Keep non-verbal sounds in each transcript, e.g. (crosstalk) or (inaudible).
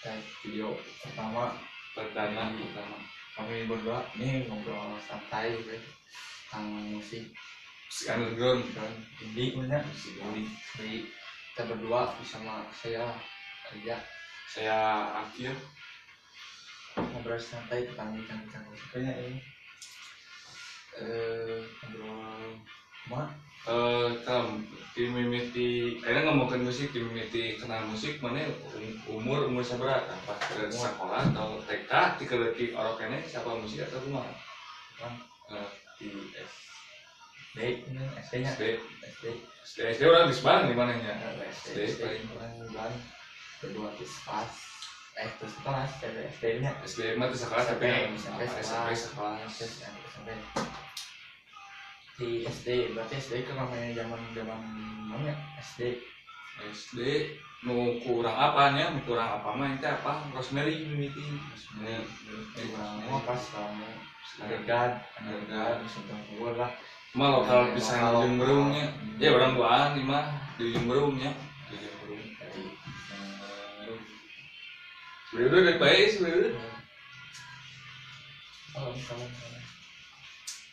kayak video pertama perdana pertama. kami berdua nih ngobrol santai gitu. Tentang musik. Musik underground. Dan indie punya musik ini jadi kita berdua bersama saya kerja saya akhir ngobrol santai tentang bincang-bincang musiknya ini. Eh ngobrol mak eh di mimiti kayaknya ngomongin musik di mimiti kenal musik mana um- umur umur seberapa pas ke sekolah atau TK di keleti orang kene siapa musik atau rumah kan Eh, di SD SD nya? SD SD SD SD orang di Semarang di mana nya SD SD SD paling. orang bulan berdua di kelas eh terus kelas SD nya SD mah itu sekolah tapi SMP SMP sekolah SMP di SD berarti SD kan namanya zaman zaman mana ya? SD. SD nu kurang apa nya nu kurang apa mah itu apa? Rosemary mimiti Rosemary kurang mau pas kamu. Agregat agregat sedang gua lah. Mah lokal Lokal. jemberungnya Hmm. ya orang duaan di mah di jemberungnya di jemberung dari sebenarnya udah baik sebenarnya kalau misalnya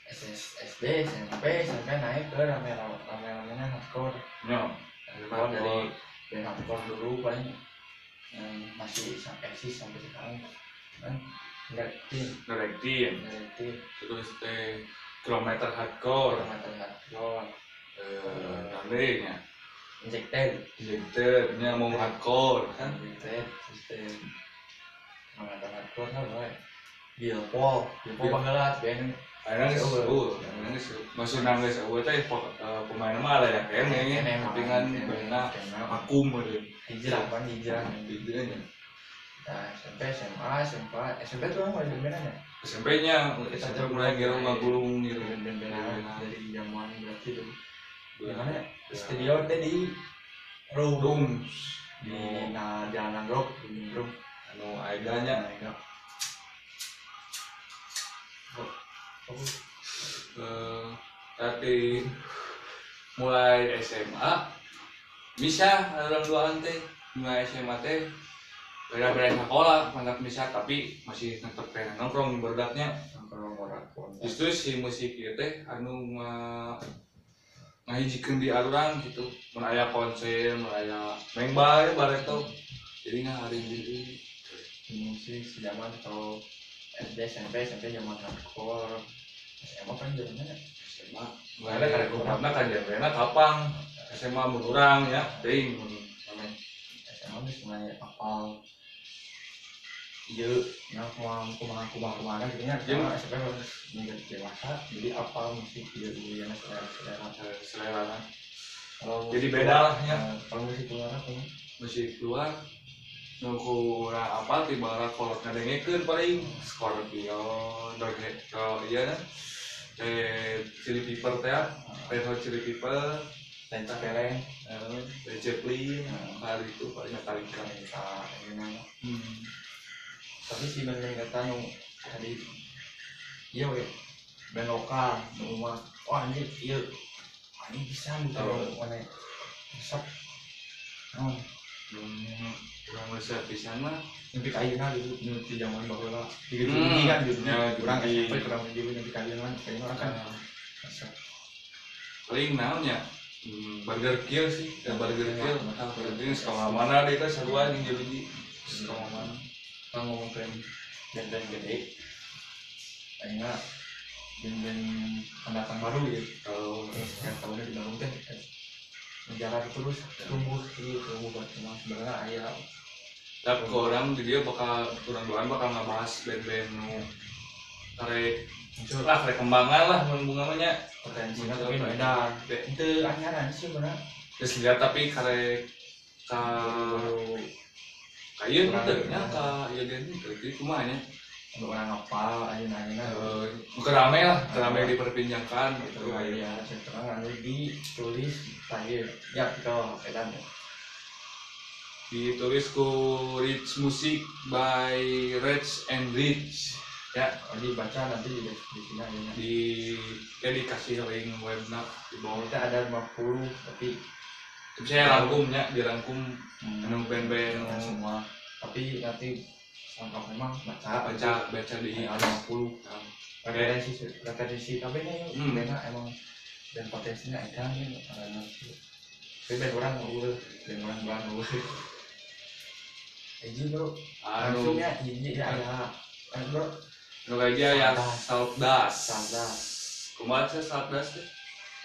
SS, SD SMP SMP naik ke rame rame ramenya hardcore nyok hardcore dari dari hardcore dulu paling yang masih eksis sampai sekarang kan ngerektin nggak tim terus teh kilometer hardcore. Kilometer hardcore. Eh nantinya injected. Injector, nya mau hardcore kan? Injected sistem kilometer hardcore kan boy Bilpol, Bilpol Bil- panggilan band Akhirnya nggak Sewa. sewa, akhirnya nggak sewa. Maksud nangis sewa teh eh, pemain mah ada ya kayaknya Kene, tapi kan kene, benar kene. akum ada hijrah kan hijrah gitu aja. nah SMP SMA SMP SMP tuh kan mulai band ya? SMP-nya coba mulai gerong ngagulung gitu. Band-bandan. dari zaman berarti tuh. Iya. gimana? Ya. Studio teh di room Dung, di nah jalan rock di room anu aiganya Nah, itu. eh tapi mulai SMA bisa orang duaan teh mulai SMA teh. Beda-beda sekolah mantap bisa tapi masih tetap pengen nongkrong di berdaknya nongkrong orang justru si musik ieu teh anu nga ngahijikeun di aluran gitu. Mun aya konser mun aya main bae bareng tau jadi nggak hari ini. Musik sejaman atau SD SMP SMP zaman hardcore SMA kan zamannya SMA mulai ada karek kurangna kan jamena kapang SMA mun urang ya. Ame SMA bisa mulai apal iya. Nah kumang kumang kumang kumang kan jadinya Jeung- SMA SMP harus menjadi dewasa. Jadi apal musik iya dulu ya selera selera Eh, selera kalau Jadi beda lah, ya. eh, kalau musik luar apa ya? musik luar nu kurang apa tiba kolot ngadengekeun paling Scorpion Doghead kalau iya kan? Eh Chili Pepper teh Red Hot Chili Pepper celeng eh, Led Zeppelin hari itu paling Metallica kita gimana hmm. tapi si band kata nu tadi iya we band lokal nu mah wah anjir iya ini bisa gitu Oh. mana? Resep oh kurang bisa pisan mah nyampe kayunan gitu di zaman di gitu Hmm, kan gitu. Ya, kurang di- SMP kurang di nyampe kayunan kayunan orang kan. Resep paling naonnya? Hmm, Burger Kill sih. Ya, Burger Kill. Betul. Burger Kill sekolah mana deh kan seruan yang jadi sekolah mana? Kita ngomongin band-band gede. Kayaknya band-band pendatang baru gitu. Kalau yang tahunnya dibangun kan menjalan terus tumbuh gitu tumbuh berkembang sebenarnya ayah tapi ke orang di dia bakal kurang doan bakal ngebahas band-band nu karek lah karek kembangan lah bunga mah nya potensinya tapi beda itu anyaran sih benar terus lihat tapi karek ka kayu Kurang. teh nya ka ieu dia untuk orang apa aja nanya Eh, kerame lah kerame diperbincangkan itu gitu ya saya terang lalu ditulis terakhir ya kita pedan ya ditulis ku Rich Music by Rich and Rich. Ya. Dibaca nanti di deskripsinya aja ya. di ya dikasih link webnya di bawah. Kita ada 50 tapi saya rangkumnya dirangkum. Hmm, band-band semua. Tapi nanti selengkap memang baca. Baca baca di ada 50 Nah, referensi referensi tapi ini Hmm. beda emang dan potensinya ada nih karena tapi ben orang ngurus ben orang bulan ngurus. Eji bro, langsungnya hiji ya ya, kan bro, nu kayak ya saldas Saldas. kumaha sih saldas teh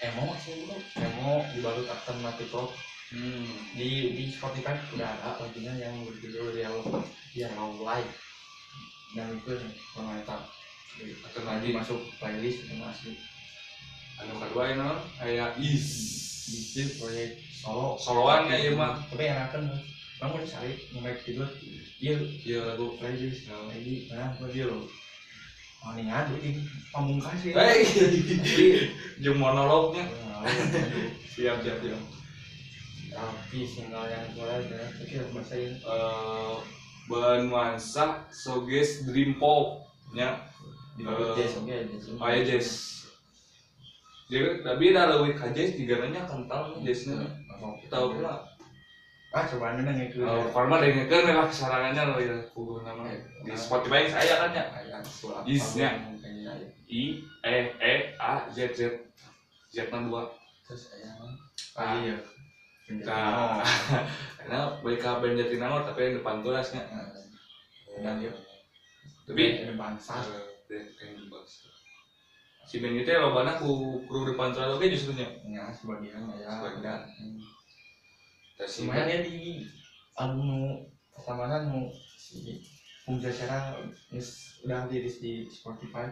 emo sih bro, emo dibalut alternatif rock hmm. Di di Spotify udah ada lagunya yang berjudul Yellow Yellow Light dan itu komentar Alternatif. nanti masuk playlist itu masih anu kedua ini kayak is. Di proyek solo. Soloan ya, ieu mah. tapi enakan kamu nih cari nge tidur iya. Iya lagu playlist. Lagi nah gue dia loh. Oh ini ngadu ini pamungkas ya. Hei, tapi (laughs) jeung monolognya. Nah, siap siap siap tapi single yang mulai dari kecil bahasa ini eh bahan nuansa soges dream pop nya di Eh, jazz oke aya jazz jadi tapi ada lebih ka jazz tiga nanya kental jazznya tahu pula. Ah coba anda nanya ke kalau format dengan kan memang kesarangannya loh ya. Kudu nama. Di Spotify saya kan ya. Isnya. I E E A Z Z. Z enam dua. Terus saya ah. Iya Nah, karena mereka band Jatinangor tapi yang depan tulasnya dan dia tapi Eh, dibahas. si band itu lo banyak ku kru depan tulas oke justru nya ya sebagian ya. Sebagian. lumayan ya di album nu pertama kan nu si Cara is udah di Spotify.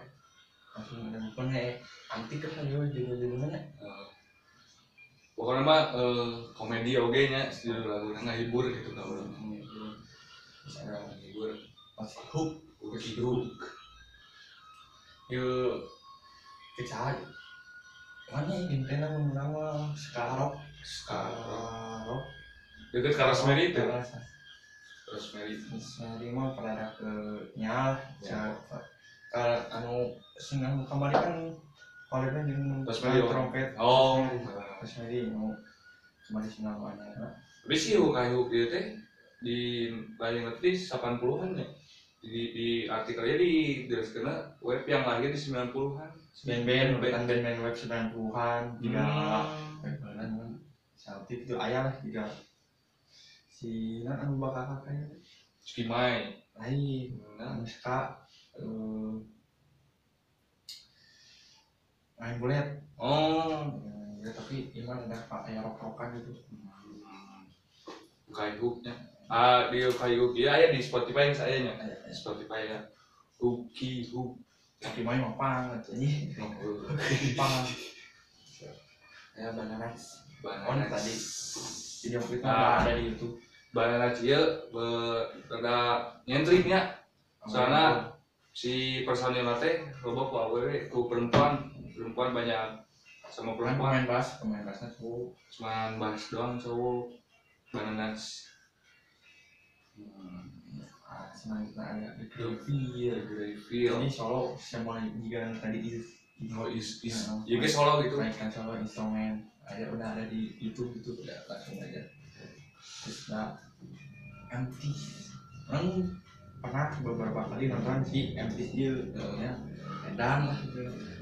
Langsung ada bukan ya antik kan juga judul-judulnya? Eh, pokoknya mah eh, komedi oke nya judul lagu nggak hibur gitu kan orang ada hibur masih hook Hook hook. Yuk kecah mana ini kena nama sekarang sekarang sekarang deket ke Rosemary itu? Rosemary Rosemary mah pada ada ke nyal Ya. kalau anu singan kemarin kan kalau di Rosemary, oh. trompet. Oh. Rosemary mau kemarin singan mana tapi sih hook hook itu teh di paling ngerti 80-an ya. Di, di artikelnya di kena web yang lahir di 90-an band-band band band web 90-an juga Hmm. web-bandan kan Celtic itu ayah lah juga si nan anu bakal kakaknya Skimai lain nah anu ska eh, main bulet oh ya tapi iman ada pak kayak rok rokan gitu. Kayak hooknya ah di hook ya ya di Spotify yang saya nya. Kayak- Spotify ya. Hooky hook tapi main gitu. Ini pang ya bananas oh ini tadi. Video klipnya Ah. udah ada di YouTube. Banana cia be ada nyentriknya Soalnya- si personil teh loba ku awewe ku perempuan perempuan banyak sama kan perempuan. pemain bass pemain bassnya tuh cuma bahas doang cowok bananas ah senang kita ada Iya, Greyfield. ini solo semua juga tadi? Is Oh, is is. Nah, Ya solo gitu. mainkan solo instrumen. Ada udah ada di YouTube itu udah langsung aja. Terus nah empty. Orang pernah beberapa kali nonton si empty Steel ya. Dan lah gitu.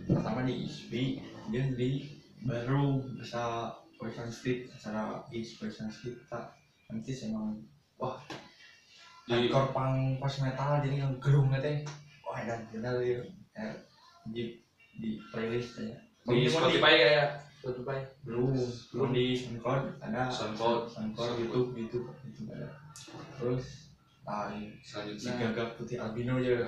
Pertama di ISB dia di baru bisa Poison Street acara East Poison Street tak empty emang wah Di punk post metal jadi yang gerung teh wah dan benar dia eh, di di playlist ya di Spotify ya. Spotify. belum belum di SoundCloud ada SoundCloud. SoundCloud YouTube YouTube YouTube ada terus ah si Selanjutnya gagak putih albino aja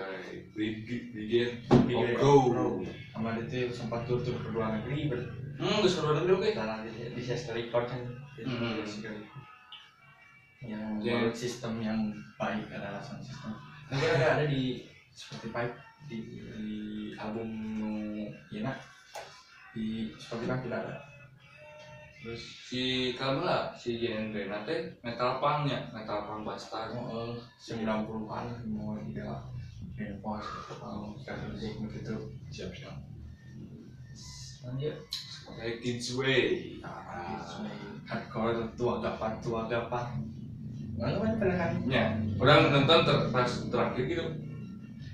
Brigade Brigade Brigade Bro. Bro. sama dia tuh sempat tur tur ke luar negeri ber Hmm, geus keluar negeri oke. Salah di di Sister Record kan Hmm. yang Ya. buat sistem yang baik adalah sound system mungkin ada ada di Spotify di, di album Yena di Spotify tidak ada terus Si kamera si genre nate metal punk nya, metal punk bastard. oh, sembilan puluhan mau tidak Benpos mau musik begitu. Siap-siap. lanjut. Kayak Kids Way. nah, hardcore tua gapan tua gapan mana mana pernah kan ya orang nonton ter pas terakhir gitu.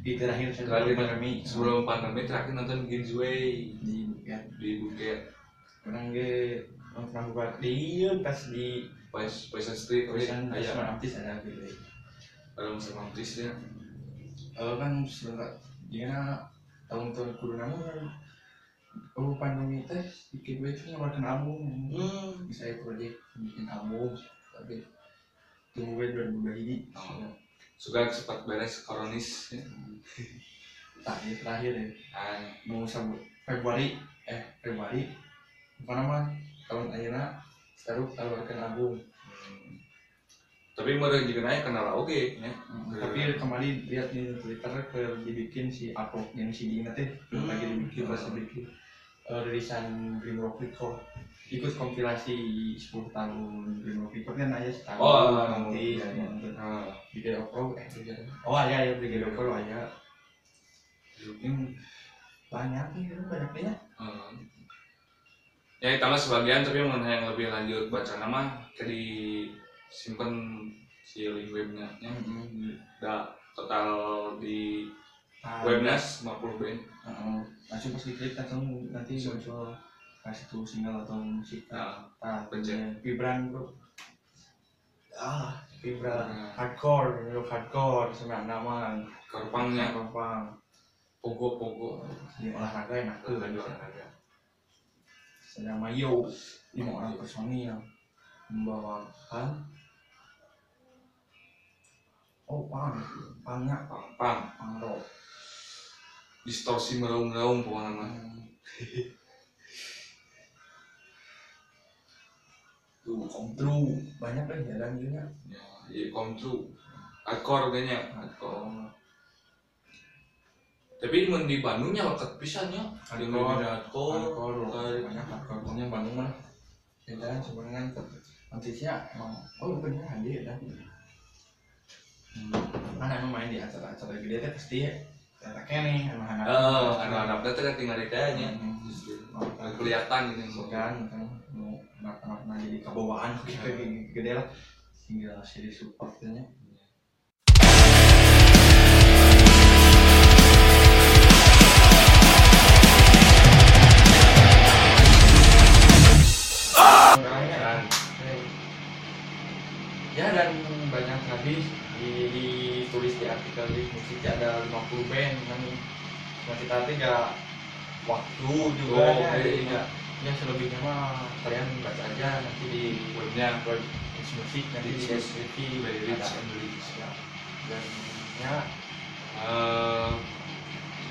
Di terakhir Terakhir. pandemi. sebelum pandemi terakhir nonton Ginsway di ya di Bukit. Orang ge pernah buat. Di iya pas di pas Passion Street tulisan ayah Asma Aptis ada gitu orang sama artisnya Eh kan sebenarnya dia tahun-tahun mah oh pandemi teh dikit gue tuh ngeluarin album hmm. bisa proyek bikin album tapi tunggu gue 2022 Oh. suka cepat beres koronis ya. terakhir terakhir ya. Ah, mau sabut Februari eh Februari apa? nama tahun akhirnya taruh keluarkan album hmm. tapi mereka juga naik kenal oke ya tapi kemarin lihat di Twitter ke dibikin si upload yang CD nya teh Hmm. lagi dibikin masih bikin eh, rilisan Green Rock Record. Ikut kompilasi 10 tahun Green Rock Record kan aja setahun Oh, nanti iya, ya, Ah, Brigade of Pro eh Brigade oh iya ya Brigade of Pro ya ini banyak nih banyaknya ah. Ya tambah sebagian tapi mau yang lebih lanjut baca nama kayak di simpen si link webnya. Ya. udah total di Ah, webnas 50 band Heeh. langsung pas diklik langsung nanti muncul kasih tuh single atau musik. Nah, ah Pencet. vibran bro. Ah vibran Nah. hardcore rock hardcore. Sama nama korpangnya gampang pogo pogo. Di olahraga enak tuh olahraga sedang mayo lima orang personil membawakan oh pang pangnya pang pang pang rock distorsi meraung-raung pokoknya mah tuh kontrol banyak kan jalan juga. Ya iya kontru hardcore kayaknya hardcore. oh tapi mun di Bandungnya lekat pisannya hardcore kayak- banyak Bandung mah. Beda sebenarnya nanti sih emang oh bener hadir dah Hmm. kan emang main di acara-acara gede teh pasti ya. Ternyata kene emang anak Oh, anak-anak teh kan tinggal di kayaknya Hmm. Nggak kelihatan gitu. Bukan kan mau anak-anak jadi kebawaan kayak gede lah. Tinggal sih supportnya tuh nggak waktu juga Oh, ya, jadi nggak ya selebihnya mah kalian baca aja nanti di webnya web musik nanti di Very ada rich and rich. ya. dan ya Eh,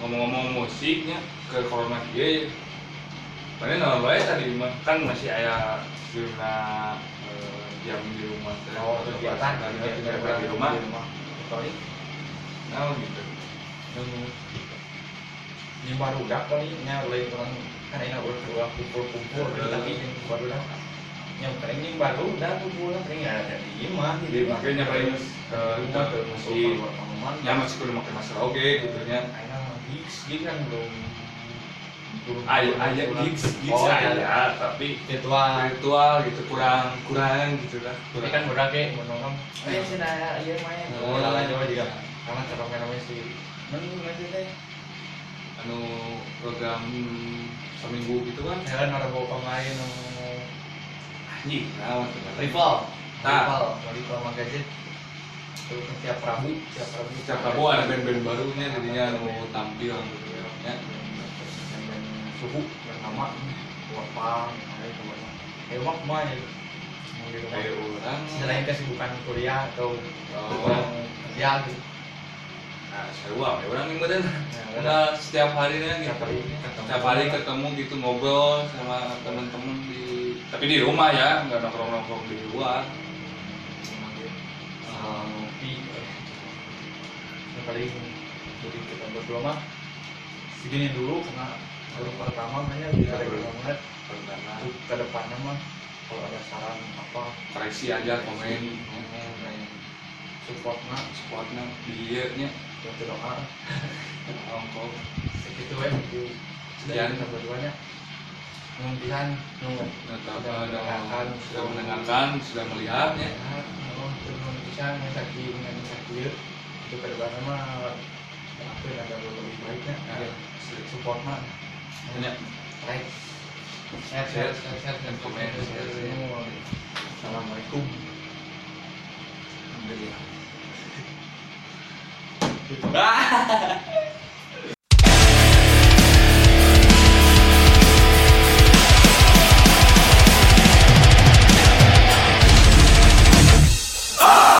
ngomong-ngomong musiknya ke corona dia Mana nama baik tadi mah kan masih ada zona eh, jam di rumah oh kegiatan kan kegiatan di rumah. sorry Nah gitu. yang ini baru udah kali nya lain orang kan enak udah udah kumpul kumpul tapi yang baru udah yang paling ini baru udah kumpul lah paling nggak ada di di Jadi makanya paling ke rumah ke tuh Ya masih kudu pakai masker oke gitu nya. enak gigs gigs kan belum belum belum aya pulang. gigs gigs Oh, ada. tapi virtual virtual gitu kurang kurang gitu lah. Kurang kan udah kayak nongkrong eh sudah iya main Oh. lah Jawa juga karena cara main sih mending aja deh anu program seminggu gitu kan. Kalian orang bawa pemain no Anjing, nah maksudnya. rival Nah. rival rival gadget tuh setiap Rabu setiap Rabu Setiap Rabu ada band-band barunya jadinya anu tampil gitu ya. dan suhu yang sama buat pang ada itu banyak kayak mak mah ya rumah Kayak orang selain kesibukan kuliah atau Oh. kurang kerja gitu Nah, seru ah, ya orang yang bener. Nah, setiap harinya gitu. Setiap hari ketemu. Setiap hari ketemu gitu ngobrol sama temen-temen di tapi di rumah ya, nggak nongkrong-nongkrong di luar. ngopi yang paling jadi kita berdua mah segini dulu karena baru pertama banyak kita Ya, lagi baru. banget ke depannya mah kalau ada saran apa koreksi aja komen, support mah supportnya dietnya, bantu doa ongkong. segitu ya itu Sekian. nungguan nunggu. Nah, Sudah mendengarkan. sudah mendengarkan, sudah melihat ya. oh turun bisa sakit dengan sakit itu ke depannya mah itu ada lebih baiknya. Support mah Banyak. like share share share dan komen assalamualaikum. Alhamdulillah. Gitu. Ah.